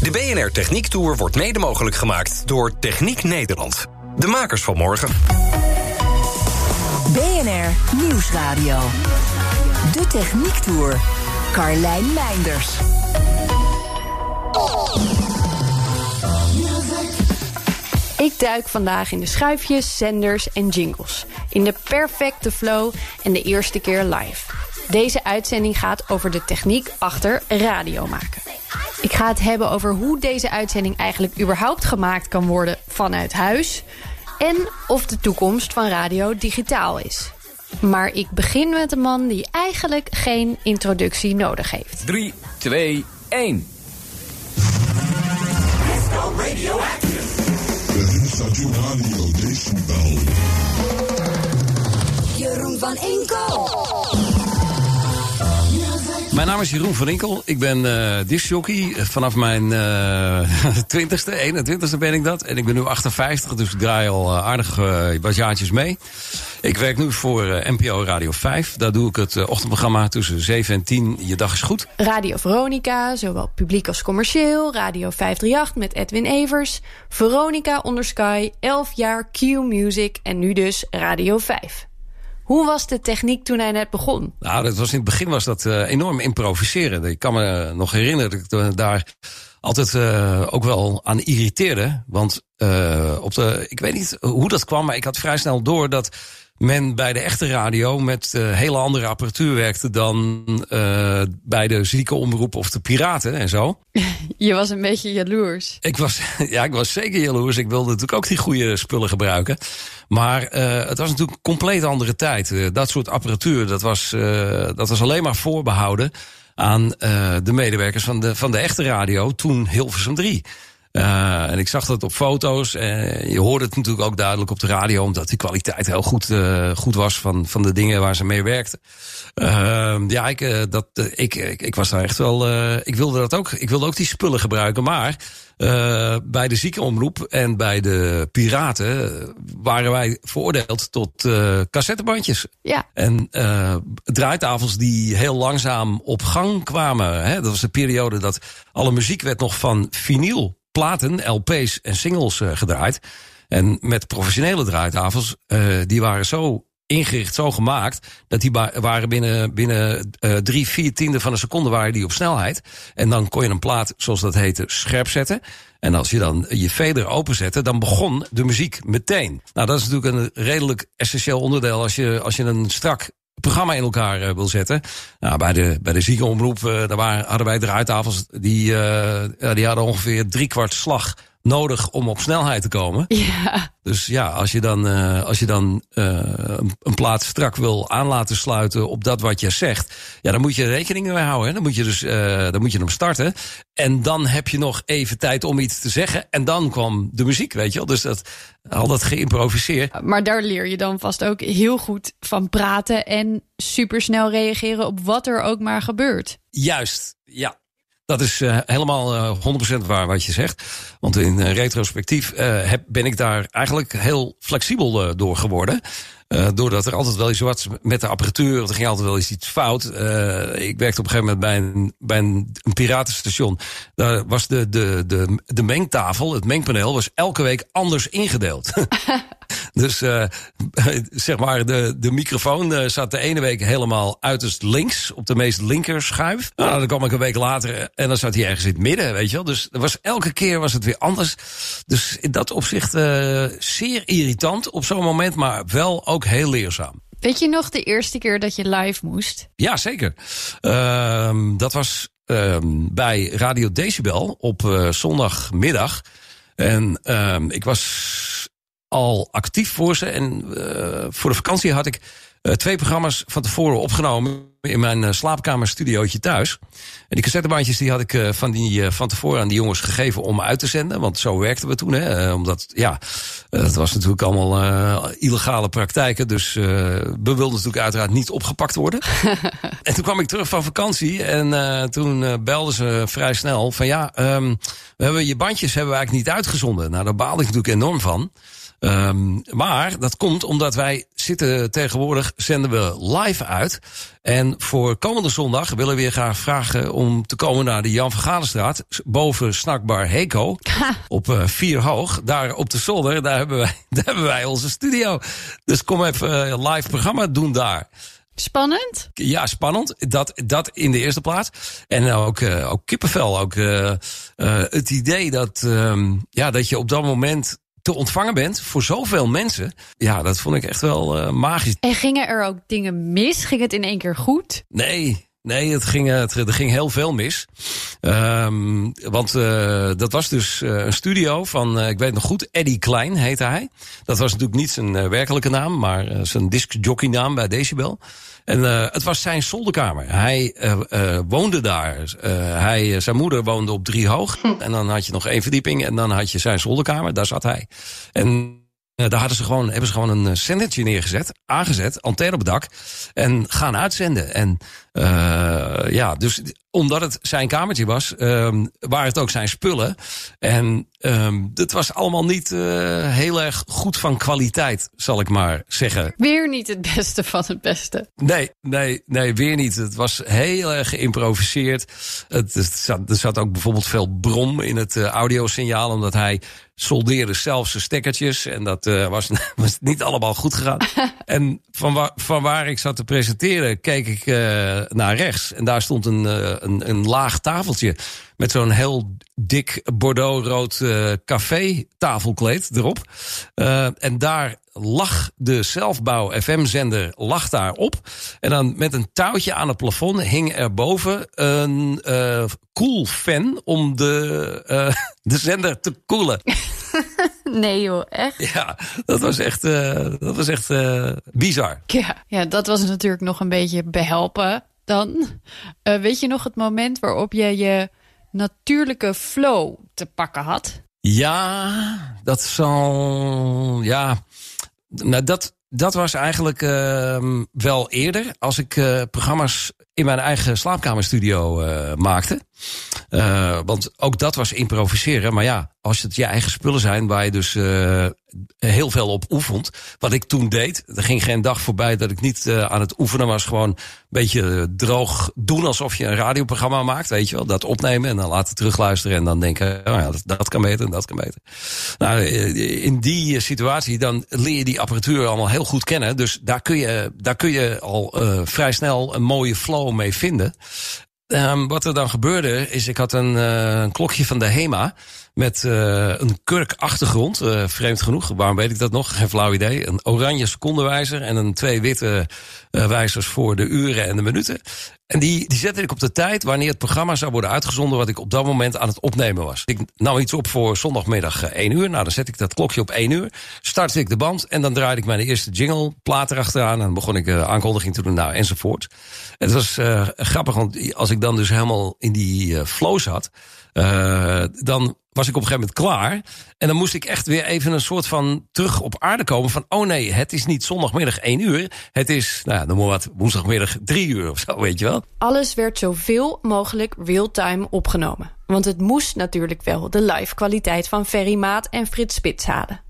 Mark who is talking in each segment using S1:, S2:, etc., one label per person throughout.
S1: De BNR Techniek Tour wordt mede mogelijk gemaakt door Techniek Nederland. De makers van morgen.
S2: BNR Nieuwsradio. De Techniek Tour. Carlijn Meinders.
S3: Ik duik vandaag in de schuifjes, zenders en jingles. In de perfecte flow en de eerste keer live. Deze uitzending gaat over de techniek achter radio maken. Ik ga het hebben over hoe deze uitzending eigenlijk überhaupt gemaakt kan worden vanuit huis. En of de toekomst van radio digitaal is. Maar ik begin met een man die eigenlijk geen introductie nodig heeft.
S4: 3, 2, 1.
S2: Jeroen van Enkel.
S4: Mijn naam is Jeroen van Inkel. Ik ben uh, discjockey. Vanaf mijn uh, 20ste, 21ste ben ik dat. En ik ben nu 58, dus ik draai al uh, aardig uh, wat jaartjes mee. Ik werk nu voor NPO Radio 5. Daar doe ik het ochtendprogramma tussen 7 en 10. Je dag is goed.
S3: Radio Veronica, zowel publiek als commercieel. Radio 538 met Edwin Evers. Veronica onder Sky, 11 jaar Q-Music en nu dus Radio 5. Hoe was de techniek toen hij net begon?
S4: Nou, dat was in het begin was dat uh, enorm improviseren. Ik kan me nog herinneren dat ik daar altijd uh, ook wel aan irriteerde. Want uh, op de, ik weet niet hoe dat kwam, maar ik had vrij snel door dat men bij de echte radio met uh, hele andere apparatuur werkte dan uh, bij de zieke omroep of de piraten en zo.
S3: Je was een beetje jaloers.
S4: Ik was, ja, ik was zeker jaloers. Ik wilde natuurlijk ook die goede spullen gebruiken. Maar uh, het was natuurlijk een compleet andere tijd. Dat soort apparatuur, dat was, dat was alleen maar voorbehouden aan de medewerkers van de, van de echte radio, toen Hilversum 3. Uh, en ik zag dat op foto's. En je hoorde het natuurlijk ook duidelijk op de radio, omdat die kwaliteit heel goed, uh, goed was van, van de dingen waar ze mee werkten. Uh, ja, ik, dat, ik, ik, ik was daar echt wel. ik wilde dat ook. Ik wilde ook die spullen gebruiken. Maar bij de ziekenomroep en bij de piraten waren wij veroordeeld tot cassettebandjes.
S3: Ja.
S4: En draaitafels die heel langzaam op gang kwamen. Hè? Dat was de periode dat alle muziek werd nog van vinyl platen, LP's en singles uh, gedraaid. En met professionele draaitafels, uh, die waren zo ingericht, zo gemaakt, dat die waren binnen, binnen uh, drie, vier tiende van een seconde waren die op snelheid. En dan kon je een plaat, zoals dat heette, scherp zetten. En als je dan je fader openzette, dan begon de muziek meteen. Nou, dat is natuurlijk een redelijk essentieel onderdeel als je, als je een strak programma in elkaar uh, wil zetten. Nou, bij de, bij de ziekenomroep, uh, daar waren, hadden wij draaitafels die, uh, die hadden ongeveer drie kwart slag nodig om op snelheid te komen.
S3: Ja.
S4: Dus ja, als je dan, uh, als je dan uh, een plaat strak wil aan laten sluiten op dat wat je zegt, ja, dan moet je rekening mee houden. Hè? Dan moet je dus, uh, dan moet je hem starten. En dan heb je nog even tijd om iets te zeggen. En dan kwam de muziek, weet je wel. Dus dat, al dat geïmproviseerd.
S3: Maar daar leer je dan vast ook heel goed van praten en supersnel reageren op wat er ook maar gebeurt.
S4: Juist, ja. Dat is uh, helemaal uh, 100% waar wat je zegt. Want in uh, retrospectief heb, ben ik daar eigenlijk heel flexibel door geworden. Doordat er altijd wel iets wat met de apparatuur, er ging altijd wel eens iets fout. Ik werkte op een gegeven moment bij een, bij een piratenstation. Daar was de, de, de, de mengtafel, het mengpaneel, was elke week anders ingedeeld. dus uh, zeg maar, de, de microfoon zat de ene week helemaal uiterst links, op de meest linker schuif. Nou, dan kwam ik een week later en dan zat hij ergens in het midden, weet je wel. Dus was, elke keer was het weer anders. Dus in dat opzicht zeer irritant op zo'n moment, maar wel ook heel leerzaam.
S3: Weet je nog de eerste keer dat je live moest?
S4: Ja, zeker. Uh, dat was uh, bij Radio Decibel op zondagmiddag. En ehm, ik was al actief voor ze. En eh, voor de vakantie had ik twee programma's van tevoren opgenomen in mijn uh, slaapkamerstudiootje thuis. En die cassettebandjes die had ik uh, van, die, van tevoren aan die jongens gegeven om uit te zenden. Want zo werkten we toen. Hè, omdat, ja, het was natuurlijk allemaal illegale praktijken. Dus we wilden natuurlijk uiteraard niet opgepakt worden. en toen kwam ik terug van vakantie. En toen belden ze vrij snel van ja, um, we hebben je bandjes hebben we eigenlijk niet uitgezonden. Nou, daar baalde ik natuurlijk enorm van. Um, maar dat komt omdat wij zitten tegenwoordig, zenden we live uit. En voor komende zondag willen we weer graag vragen om te komen naar de Jan van Galenstraat. Boven Snackbar Heko. op uh, vier hoog. Daar op de zolder, daar hebben, wij, daar hebben wij onze studio. Dus kom even uh, live programma doen daar.
S3: Spannend?
S4: Ja, spannend. Dat, dat in de eerste plaats. En ook, uh, ook kippenvel. Ook uh, uh, het idee dat, um, ja, dat je op dat moment te ontvangen bent voor zoveel mensen. Ja, dat vond ik echt wel uh, magisch.
S3: En gingen er ook dingen mis? Ging het in één keer goed?
S4: Nee, Nee, het ging, het, er ging heel veel mis. Um, want uh, dat was dus uh, een studio van, uh, ik weet nog goed, Eddie Klein heette hij. Dat was natuurlijk niet zijn werkelijke naam, maar zijn discjockey naam bij Decibel. En het was zijn zolderkamer. Hij woonde daar. hij, zijn moeder woonde op drie hoog. Hm. En dan had je nog één verdieping. En dan had je zijn zolderkamer. Daar zat hij. En daar hadden ze gewoon, hebben ze gewoon een zendertje neergezet, aangezet, antenne op het dak en gaan uitzenden. En uh, ja, dus omdat het zijn kamertje was, um, waren het ook zijn spullen. En um, het was allemaal niet uh, heel erg goed van kwaliteit, zal ik maar zeggen.
S3: Weer niet het beste van het beste.
S4: Nee, nee, nee, weer niet. Het was heel erg geïmproviseerd. Het, het zat, er zat ook bijvoorbeeld veel brom in het uh, audiosignaal, omdat hij soldeerde zelf zijn stekkertjes. En dat uh, was, was niet allemaal goed gegaan. en van waar, van waar ik zat te presenteren, keek ik naar rechts. En daar stond een, een, een laag tafeltje met zo'n heel dik bordeaux-rood uh, café tafelkleed erop. Uh, en daar lag de zelfbouw FM-zender lag daar op. En dan met een touwtje aan het plafond hing er boven een uh, koel fan om de, uh, de zender te koelen.
S3: nee joh, echt?
S4: Ja, dat was echt, uh, dat was echt bizar.
S3: Ja, ja, dat was natuurlijk nog een beetje behelpen dan. Uh, weet je nog het moment waarop je je natuurlijke flow te pakken had?
S4: Ja, dat zal. Ja, nou dat, dat was eigenlijk uh, wel eerder. Als ik uh, programma's in mijn eigen slaapkamerstudio uh, maakte. Uh, want ook dat was improviseren. Maar ja, als het je eigen spullen zijn waar je dus uh, heel veel op oefent. Wat ik toen deed. Er ging geen dag voorbij dat ik niet aan het oefenen was. Gewoon een beetje droog doen alsof je een radioprogramma maakt. Weet je wel, dat opnemen en dan laten terugluisteren. En dan denken, oh ja, dat, dat kan beter en dat kan beter. Nou, in die situatie dan leer je die apparatuur allemaal heel goed kennen. Dus daar kun je, daar kun je al vrij snel een mooie flow mee vinden. Um, wat er dan gebeurde is, ik had een, uh, een klokje van de HEMA met uh, een kurkachtergrond. Uh, vreemd genoeg, waarom weet ik dat nog? Geen flauw idee. Een oranje secondewijzer en een twee witte wijzers voor de uren en de minuten. En die, die zette ik op de tijd wanneer het programma zou worden uitgezonden... wat ik op dat moment aan het opnemen was. Ik nam iets op voor zondagmiddag 1 uur. Nou, dan zet ik dat klokje op 1 uur. Startte ik de band en dan draaide ik mijn eerste jingle plaat erachteraan. En dan begon ik uh, aankondiging te doen, nou, enzovoort. Het was uh, grappig, want als ik dan dus helemaal in die uh, flow zat... Uh, dan was ik op een gegeven moment klaar. En dan moest ik echt weer even een soort van terug op aarde komen. Van, oh nee, het is niet zondagmiddag 1 uur. Het is, nou ja, noem maar wat, woensdagmiddag 3 uur of zo, weet je wel.
S3: Alles werd zoveel mogelijk real-time opgenomen. Want het moest natuurlijk wel de live kwaliteit van Ferry Maat en Frits Spits halen.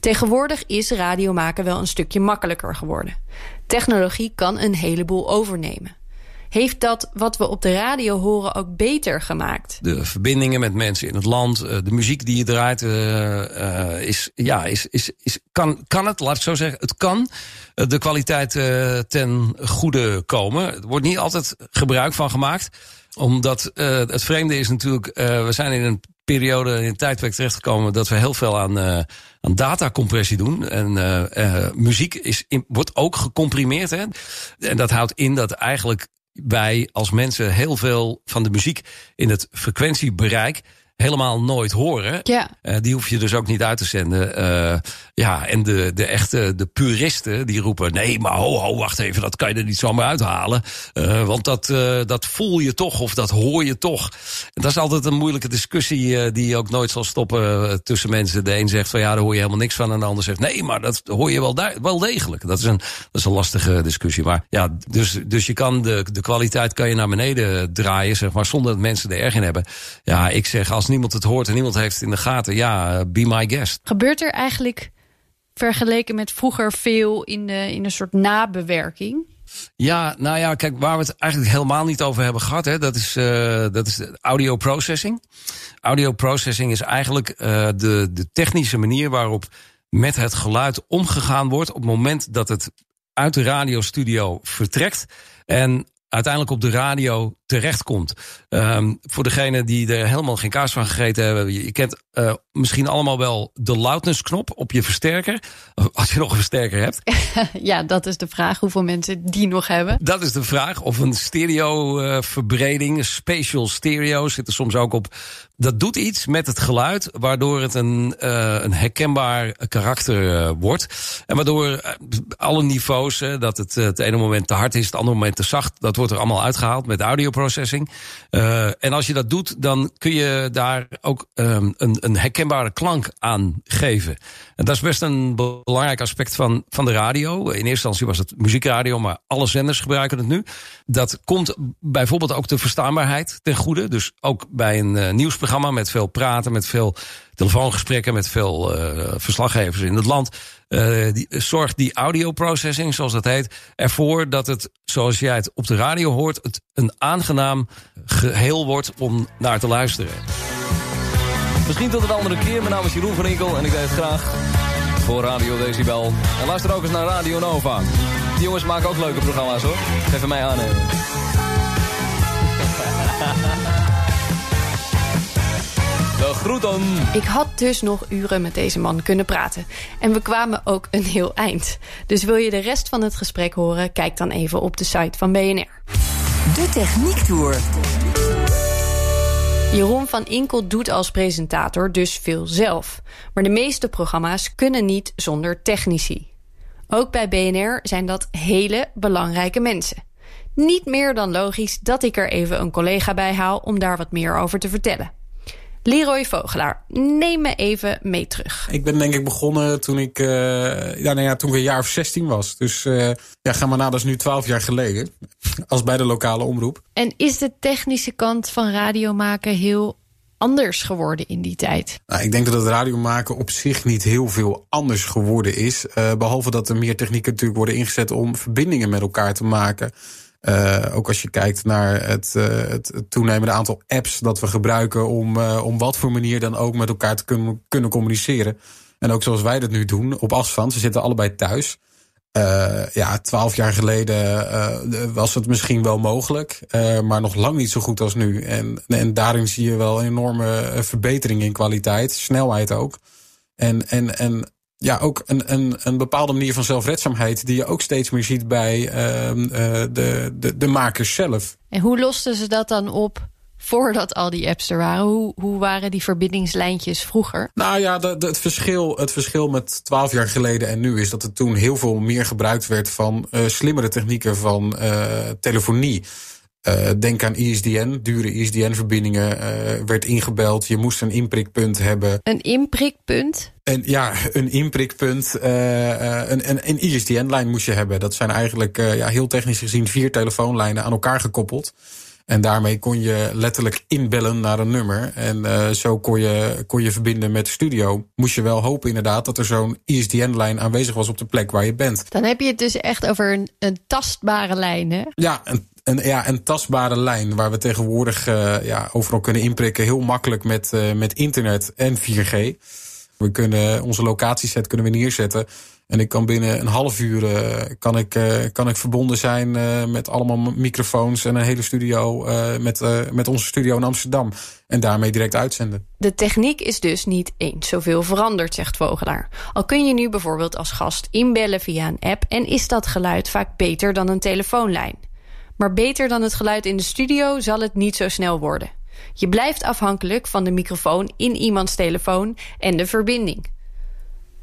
S3: Tegenwoordig is radio maken wel een stukje makkelijker geworden. Technologie kan een heleboel overnemen. Heeft dat wat we op de radio horen ook beter gemaakt?
S4: De verbindingen met mensen in het land, de muziek die je draait, uh, uh, is, ja, is, is, is, kan, kan het, laat ik zo zeggen, het kan de kwaliteit ten goede komen. Er wordt niet altijd gebruik van gemaakt omdat het vreemde is natuurlijk, we zijn in een periode, in een tijdperk terechtgekomen dat we heel veel aan, aan datacompressie doen. En muziek is wordt ook gecomprimeerd. Hè? En dat houdt in dat eigenlijk wij als mensen heel veel van de muziek in het frequentiebereik helemaal nooit horen.
S3: Ja.
S4: Uh, die hoef je dus ook niet uit te zenden. Uh, ja, en de, de echte de puristen die roepen: nee, maar ho, ho, wacht even, dat kan je er niet zomaar uithalen. Uh, want dat, dat voel je toch of dat hoor je toch. En dat is altijd een moeilijke discussie die ook nooit zal stoppen tussen mensen. De een zegt van ja, daar hoor je helemaal niks van. En de ander zegt nee, maar dat hoor je wel, wel degelijk. Dat is, een, dat is een lastige discussie. Maar ja, dus, dus je kan de, de kwaliteit kan je naar beneden draaien, zeg maar, zonder dat mensen er erg in hebben. Ja, ik zeg als niemand het hoort en niemand heeft het in de gaten, ja, be my guest.
S3: Gebeurt er eigenlijk vergeleken met vroeger veel in, de, in een soort nabewerking?
S4: Ja, nou ja, kijk, waar we het eigenlijk helemaal niet over hebben gehad, hè, dat is, uh, dat is audio processing. Audio processing is eigenlijk uh, de, de technische manier waarop met het geluid omgegaan wordt op het moment dat het uit de radiostudio vertrekt en uiteindelijk op de radio terechtkomt. Um, voor degene die er helemaal geen kaas van gegeten hebben. Je kent uh, misschien allemaal wel de loudness knop op je versterker. Als je nog een versterker hebt.
S3: ja, dat is de vraag hoeveel mensen die nog hebben.
S4: Dat is de vraag. Of een stereo uh, verbreding, spatial stereo zit er soms ook op. Dat doet iets met het geluid, waardoor het een, uh, een herkenbaar karakter wordt. En waardoor alle niveaus, dat het het ene moment te hard is, het andere moment te zacht, dat wordt er allemaal uitgehaald met audio processing. Uh, en als je dat doet, dan kun je daar ook um, een, een herkenbare klank aan geven. En dat is best een belangrijk aspect van, van de radio. In eerste instantie was het muziekradio, maar alle zenders gebruiken het nu. Dat komt bijvoorbeeld ook de verstaanbaarheid ten goede. Dus ook bij een uh, nieuwsprogramma met veel praten, met veel telefoongesprekken, met veel uh, verslaggevers in het land. Uh, die, zorgt die audio processing, zoals dat heet, ervoor dat het, zoals jij het op de radio hoort, het een aangenaam geheel wordt om naar te luisteren.
S5: Misschien tot een andere keer. Mijn naam is Jeroen van en ik deed het graag voor Radio Decibel. En luister ook eens naar Radio Nova. Die jongens maken ook leuke programma's hoor. Geef mij aannemen. De groeten.
S3: Ik had dus nog uren met deze man kunnen praten. En we kwamen ook een heel eind. Dus wil je de rest van het gesprek horen? Kijk dan even op de site van BNR.
S2: De Techniek Tour.
S3: Jeroen van Inkel doet als presentator dus veel zelf. Maar de meeste programma's kunnen niet zonder technici. Ook bij BNR zijn dat hele belangrijke mensen. Niet meer dan logisch dat ik er even een collega bij haal om daar wat meer over te vertellen. Leroy Vogelaar, neem me even mee terug.
S6: Ik ben denk ik begonnen toen ik, uh, ja, nou ja, toen ik een jaar of 16 was. Dus uh, ja, ga maar na, dat is nu 12 jaar geleden. Als bij de lokale omroep.
S3: En is de technische kant van radio maken heel anders geworden in die tijd?
S6: Nou, ik denk dat het radiomaken op zich niet heel veel anders geworden is. Uh, behalve dat er meer technieken natuurlijk worden ingezet om verbindingen met elkaar te maken. Uh, ook als je kijkt naar het, uh, het, toenemende aantal apps dat we gebruiken om, om wat voor manier dan ook met elkaar te kunnen, kunnen communiceren. En ook zoals wij dat nu doen, op afstand. We zitten allebei thuis. Ja, twaalf jaar geleden was het misschien wel mogelijk, maar nog lang niet zo goed als nu. En, en daarin zie je wel een enorme verbetering in kwaliteit, snelheid ook. En, en, en ja, ook een, een, een bepaalde manier van zelfredzaamheid die je ook steeds meer ziet bij uh, de, de, de makers zelf.
S3: En hoe losten ze dat dan op voordat al die apps er waren? Hoe, hoe waren die verbindingslijntjes vroeger?
S6: Nou ja, de, de, het, verschil, het verschil met twaalf jaar geleden en nu is dat er toen heel veel meer gebruikt werd van uh, slimmere technieken van uh, telefonie. Uh, denk aan ISDN, dure ISDN-verbindingen. Werd ingebeld, je moest een inprikpunt hebben.
S3: Een inprikpunt?
S6: En ja, een inprikpunt. Een, een, een ISDN-lijn moest je hebben. Dat zijn eigenlijk ja, heel technisch gezien vier telefoonlijnen aan elkaar gekoppeld. En daarmee kon je letterlijk inbellen naar een nummer. En uh, zo kon je, kon je verbinden met de studio. Moest je wel hopen inderdaad dat er zo'n ISDN-lijn aanwezig was op de plek waar je bent.
S3: Dan heb je het dus echt over een, een tastbare lijn, hè?
S6: Ja, een een, ja, een tastbare lijn waar we tegenwoordig uh, ja, overal kunnen inprikken. Heel makkelijk met, uh, met internet en 4G. We kunnen onze locatieset kunnen we neerzetten. En ik kan binnen een half uur uh, kan ik, kan ik verbonden zijn met allemaal microfoons en een hele studio met, met onze studio in Amsterdam. En daarmee direct uitzenden.
S3: De techniek is dus niet eens zoveel veranderd, zegt Vogelaar. Al kun je nu bijvoorbeeld als gast inbellen via een app en is dat geluid vaak beter dan een telefoonlijn. Maar beter dan het geluid in de studio zal het niet zo snel worden. Je blijft afhankelijk van de microfoon in iemands telefoon en de verbinding.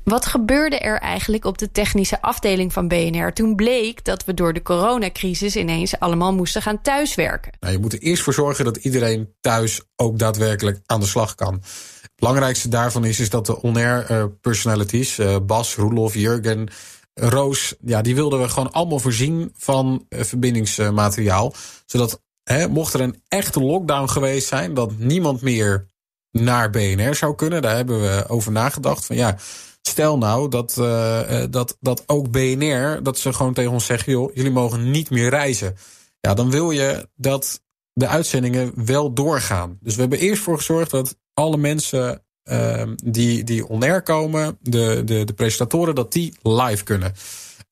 S3: Wat gebeurde er eigenlijk op de technische afdeling van BNR toen bleek dat we door de coronacrisis ineens allemaal moesten gaan thuiswerken?
S6: Nou, je moet er eerst voor zorgen dat iedereen thuis ook daadwerkelijk aan de slag kan. Het belangrijkste daarvan is, is dat de on-air uh, personalities, uh, Bas, Roelof, Jurgen, Roos, ja, die wilden we gewoon allemaal voorzien van uh, verbindingsmateriaal. Zodat, hè, mocht er een echte lockdown geweest zijn, dat niemand meer naar BNR zou kunnen. Daar hebben we over nagedacht. Van ja, Stel nou dat, uh, dat, dat ook BNR, dat ze gewoon tegen ons zeggen: joh, jullie mogen niet meer reizen. Ja, dan wil je dat de uitzendingen wel doorgaan. Dus we hebben eerst voor gezorgd dat alle mensen uh, die, die on-air komen, de, de, de presentatoren, dat die live kunnen.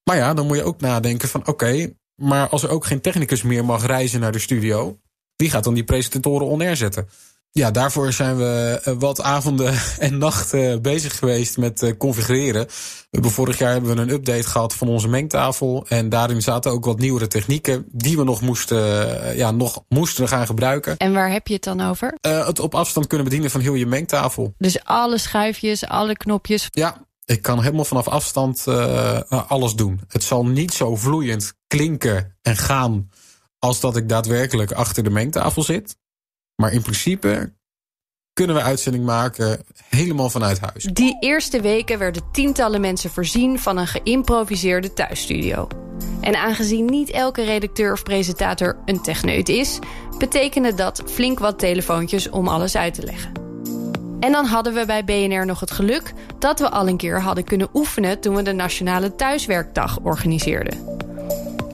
S6: Maar ja, dan moet je ook nadenken van oké, maar als er ook geen technicus meer mag reizen naar de studio, wie gaat dan die presentatoren on-air zetten? Ja, daarvoor zijn we eh, wat avonden en nachten bezig geweest met eh, configureren. Vorig jaar hebben we een update gehad van onze mengtafel. En daarin zaten ook wat nieuwere technieken die we nog moesten, eh, ja, nog moesten gaan gebruiken.
S3: En waar heb je het dan over?
S6: Uh, het op afstand kunnen bedienen van heel je mengtafel.
S3: Dus alle schuifjes, alle knopjes.
S6: Ja, ik kan helemaal vanaf afstand uh, alles doen. Het zal niet zo vloeiend klinken en gaan als dat ik daadwerkelijk achter de mengtafel zit. Maar in principe kunnen we uitzending maken helemaal vanuit huis.
S3: Die eerste weken werden tientallen mensen voorzien van een geïmproviseerde thuisstudio. En aangezien niet elke redacteur of presentator een techneut is, betekende dat flink wat telefoontjes om alles uit te leggen. En dan hadden we bij BNR nog het geluk dat we al een keer hadden kunnen oefenen toen we de Nationale Thuiswerkdag organiseerden.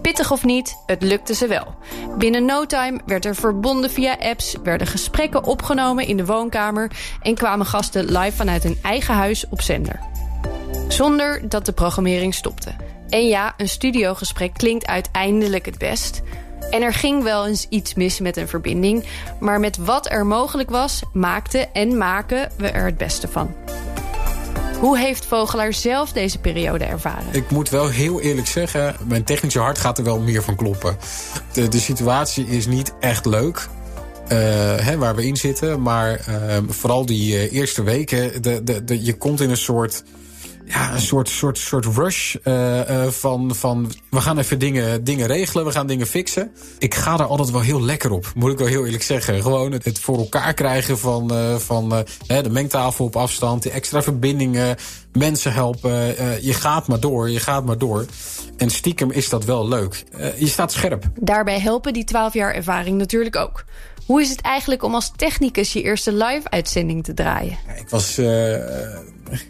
S3: Pittig of niet, het lukte ze wel. Binnen no time werd er verbonden via apps, werden gesprekken opgenomen in de woonkamer en kwamen gasten live vanuit hun eigen huis op zender. Zonder dat de programmering stopte. En ja, een studiogesprek klinkt uiteindelijk het best. En er ging wel eens iets mis met een verbinding, maar met wat er mogelijk was, maakten en maken we er het beste van. Hoe heeft Vogelaar zelf deze periode ervaren?
S6: Ik moet wel heel eerlijk zeggen, mijn technische hart gaat er wel meer van kloppen. De, de situatie is niet echt leuk. Uh, hè, waar we in zitten. Maar uh, vooral die uh, eerste weken, de, de, de, je komt in een soort ja, een soort, soort, soort rush uh, uh, van, van we gaan even dingen, dingen regelen, we gaan dingen fixen. Ik ga daar altijd wel heel lekker op, moet ik wel heel eerlijk zeggen. Gewoon het, voor elkaar krijgen van, uh, van de mengtafel op afstand, die extra verbindingen, mensen helpen. je gaat maar door, je gaat maar door. En stiekem is dat wel leuk. je staat scherp.
S3: Daarbij helpen die 12 jaar ervaring natuurlijk ook. Hoe is het eigenlijk om als technicus je eerste live-uitzending te draaien?
S6: Ja, ik was uh,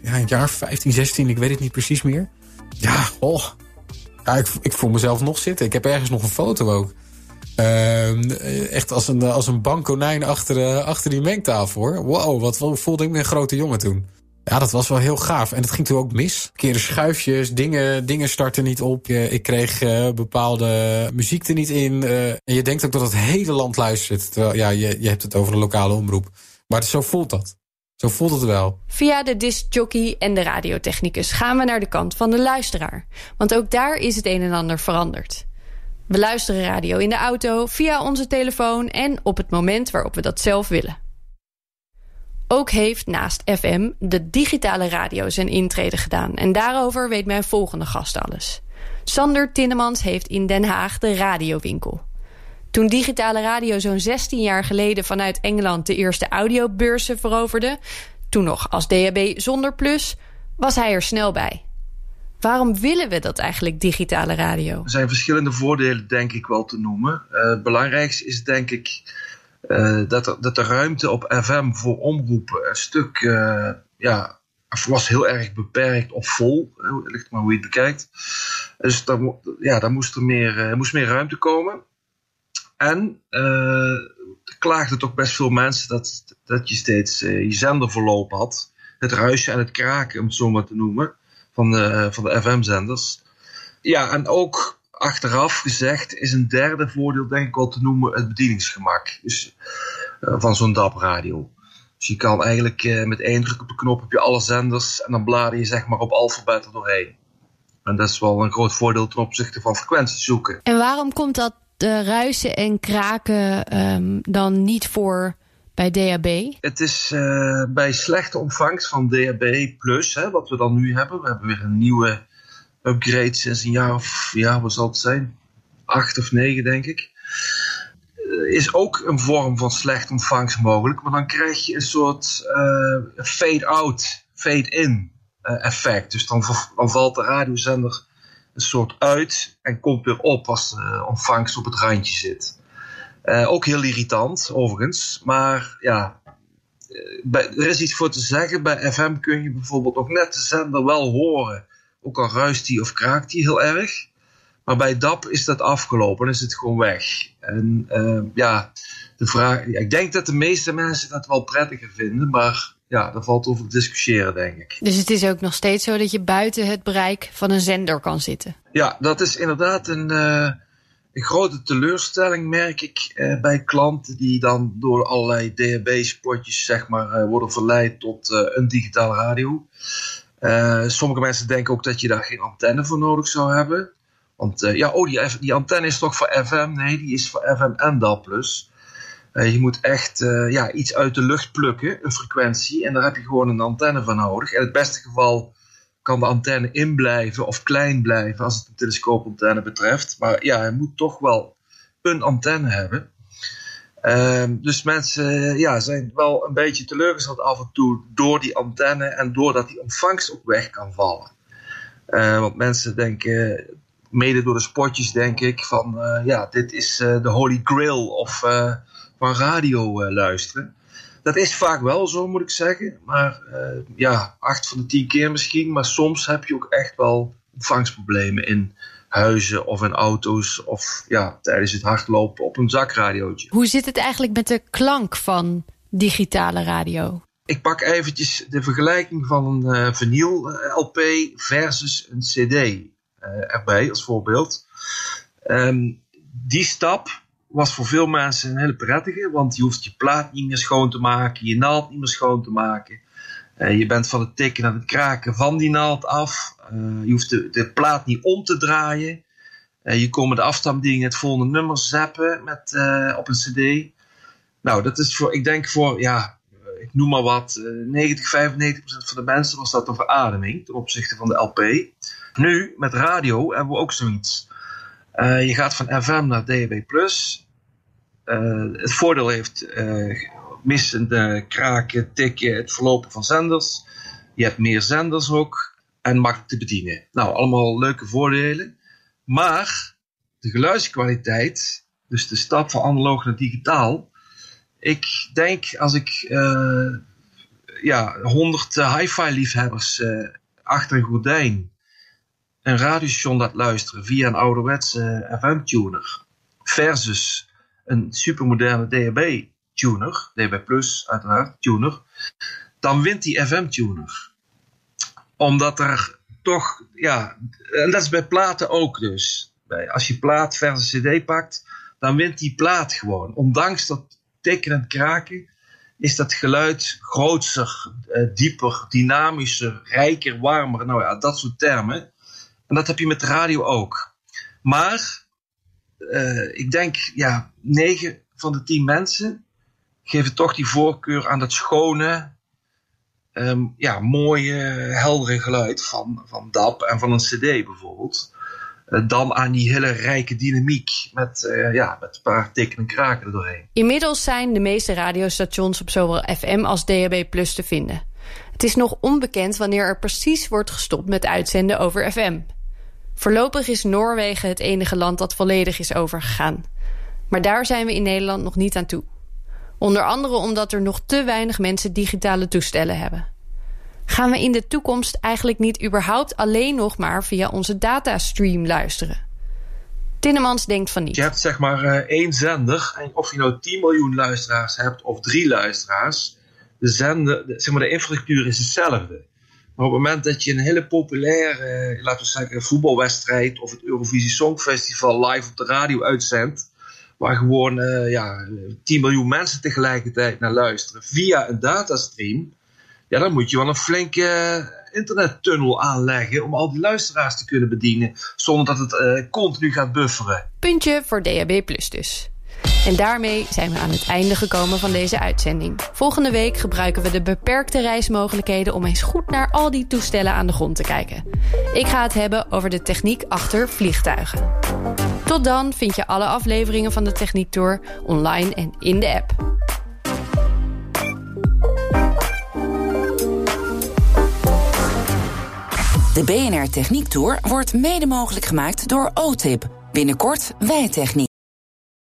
S6: ja, een jaar 15, 16, ik weet het niet precies meer. Ja, oh. Ja, ik, ik voel mezelf nog zitten. Ik heb ergens nog een foto ook. Uh, echt als een, als een bankkonijn achter, achter die mengtafel hoor. Wow, wat voelde ik me een grote jongen toen. Ja, dat was wel heel gaaf. En het ging toen ook mis. Keren schuifjes, dingen, dingen starten niet op. Ik kreeg uh, bepaalde muziek er niet in. Uh, en je denkt ook dat het hele land luistert. Terwijl, ja, je, je hebt het over een lokale omroep. Maar zo voelt dat. Zo voelt het wel.
S3: Via de discjockey en de radiotechnicus gaan we naar de kant van de luisteraar. Want ook daar is het een en ander veranderd. We luisteren radio in de auto, via onze telefoon en op het moment waarop we dat zelf willen. Ook heeft naast FM de digitale radio zijn intrede gedaan. En daarover weet mijn volgende gast alles. Sander Tinnemans heeft in Den Haag de radiowinkel. Toen digitale radio zo'n 16 jaar geleden vanuit Engeland de eerste audiobeurzen veroverde, toen nog als DAB zonder plus, was hij er snel bij. Waarom willen we dat eigenlijk, digitale radio?
S7: Er zijn verschillende voordelen, denk ik wel te noemen. Uh, het belangrijkste is, denk ik, dat, er, dat de ruimte op FM voor omroepen een stuk uh, ja, was heel erg beperkt of vol. Ligt maar hoe je het bekijkt. Dus daar, ja, daar moest er meer, er moest meer ruimte komen. En uh, klaagden toch best veel mensen dat, dat je steeds uh, je zender verlopen had. Het ruisen en het kraken, om het zo maar te noemen, van van de FM-zenders. Ja, en ook achteraf gezegd is een derde voordeel denk ik wel te noemen het bedieningsgemak. Dus, uh, van zo'n DAB-radio. Dus je kan eigenlijk uh, met één druk op de knop heb je alle zenders en dan blader je zeg maar op alfabet er doorheen. En dat is wel een groot voordeel ten opzichte van frequenties zoeken.
S3: En waarom komt dat de ruisen en kraken um, dan niet voor bij DAB?
S7: Het is uh, bij slechte ontvangst van DAB+, hè, wat we dan nu hebben. We hebben weer een nieuwe upgrade sinds een jaar of, ja, wat zal het zijn? Acht of negen, denk ik. Uh, is ook een vorm van slechte ontvangst mogelijk. Maar dan krijg je een soort uh, fade-out, fade-in effect. Dus dan, valt de radiozender een soort uit en komt weer op als de ontvangst op het randje zit. Ook heel irritant, overigens. Maar ja, er is iets voor te zeggen. Bij FM kun je bijvoorbeeld nog net de zender wel horen. Ook al ruist die of kraakt die heel erg. Maar bij DAP is dat afgelopen, is het gewoon weg. En uh, ja, de vraag, ik denk dat de meeste mensen dat wel prettiger vinden, maar ja, daar valt over te discussiëren, denk ik.
S3: Dus het is ook nog steeds zo dat je buiten het bereik van een zender kan zitten?
S7: Ja, dat is inderdaad een, uh, een grote teleurstelling, merk ik, uh, bij klanten die dan door allerlei DHB-spotjes, zeg maar, uh, worden verleid tot een digitale radio. Sommige mensen denken ook dat je daar geen antenne voor nodig zou hebben. Want ja, oh, die, die antenne is toch voor FM? Nee, die is voor FM en DAB+. Uh, je moet echt ja, iets uit de lucht plukken, een frequentie, en daar heb je gewoon een antenne van nodig. In het beste geval kan de antenne inblijven of klein blijven als het een telescoopantenne betreft. Maar ja, je moet toch wel een antenne hebben. Uh, dus mensen ja, zijn wel een beetje teleurgesteld af en toe door die antenne en doordat die ontvangst ook weg kan vallen. Uh, want mensen denken, mede door de spotjes denk ik, van ja, dit is de holy grail of van radio luisteren. Dat is vaak wel zo, moet ik zeggen. Maar ja, acht van de tien keer misschien. Maar soms heb je ook echt wel ontvangstproblemen in huizen of in auto's. Of ja, tijdens het hardlopen op een zakradiootje.
S3: Hoe zit het eigenlijk met de klank van digitale radio?
S7: Ik pak eventjes de vergelijking van een uh, vinyl LP versus een CD erbij als voorbeeld. Um, die stap was voor veel mensen een hele prettige, want je hoeft je plaat niet meer schoon te maken, je naald niet meer schoon te maken. Uh, je bent van het tikken naar het kraken van die naald af. Uh, je hoeft de, de, plaat niet om te draaien. Uh, je komt met de afstandbediening het volgende nummer zappen met, op een cd. Nou, dat is voor, ik denk voor, ja, ik noem maar wat, 90, 95 procent van de mensen was dat een verademing ten opzichte van de LP. Nu, met radio, hebben we ook zoiets. Uh, je gaat van FM naar DAB+. Uh, het voordeel heeft uh, missende kraken, tikken, het verlopen van zenders. Je hebt meer zenders ook en makkelijk te bedienen. Nou, allemaal leuke voordelen. Maar de geluidskwaliteit, dus de stap van analoog naar digitaal. Ik denk als ik uh, ja, 100 hi-fi liefhebbers achter een gordijn een radiostation laat luisteren via een ouderwetse FM-tuner versus een supermoderne DAB-tuner, DAB Plus uiteraard, tuner, dan wint die FM-tuner. Omdat er toch, ja, en dat is bij platen ook dus. Als je plaat versus CD pakt, dan wint die plaat gewoon. Ondanks dat tikken en kraken, is dat geluid grootser, eh, dieper, dynamischer, rijker, warmer. Nou ja, dat soort termen. En dat heb je met de radio ook. Maar uh, ik denk, ja, 9 van de 10 mensen geven toch die voorkeur aan dat schone, um, ja, mooie, heldere geluid van, van DAP en van een CD bijvoorbeeld. Uh, dan aan die hele rijke dynamiek met, uh, ja, met een paar tikken en kraken er doorheen.
S3: Inmiddels zijn de meeste radiostations op zowel FM als DAB Plus te vinden. Het is nog onbekend wanneer er precies wordt gestopt met uitzenden over FM. Voorlopig is Noorwegen het enige land dat volledig is overgegaan. Maar daar zijn we in Nederland nog niet aan toe. Onder andere omdat er nog te weinig mensen digitale toestellen hebben. Gaan we in de toekomst eigenlijk niet überhaupt alleen nog maar via onze datastream luisteren? Tinnemans denkt van niet.
S7: Je hebt zeg maar uh, één zender. En of je nou 10 miljoen luisteraars hebt of drie luisteraars. De, zender, de, zeg maar, de infrastructuur is hetzelfde. Maar op het moment dat je een hele populaire, laten we zeggen, voetbalwedstrijd of het Eurovisie Songfestival live op de radio uitzendt, waar gewoon uh, ja, 10 miljoen mensen tegelijkertijd naar luisteren via een datastream, ja, dan moet je wel een flinke internettunnel aanleggen om al die luisteraars te kunnen bedienen, zonder dat het uh, continu gaat bufferen.
S3: Puntje voor DAB dus. En daarmee zijn we aan het einde gekomen van deze uitzending. Volgende week gebruiken we de beperkte reismogelijkheden om eens goed naar al die toestellen aan de grond te kijken. Ik ga het hebben over de techniek achter vliegtuigen. Tot dan vind je alle afleveringen van de Techniek Tour online en in de app.
S2: De BNR Techniek Tour wordt mede mogelijk gemaakt door OTIP. Binnenkort Wijtechniek.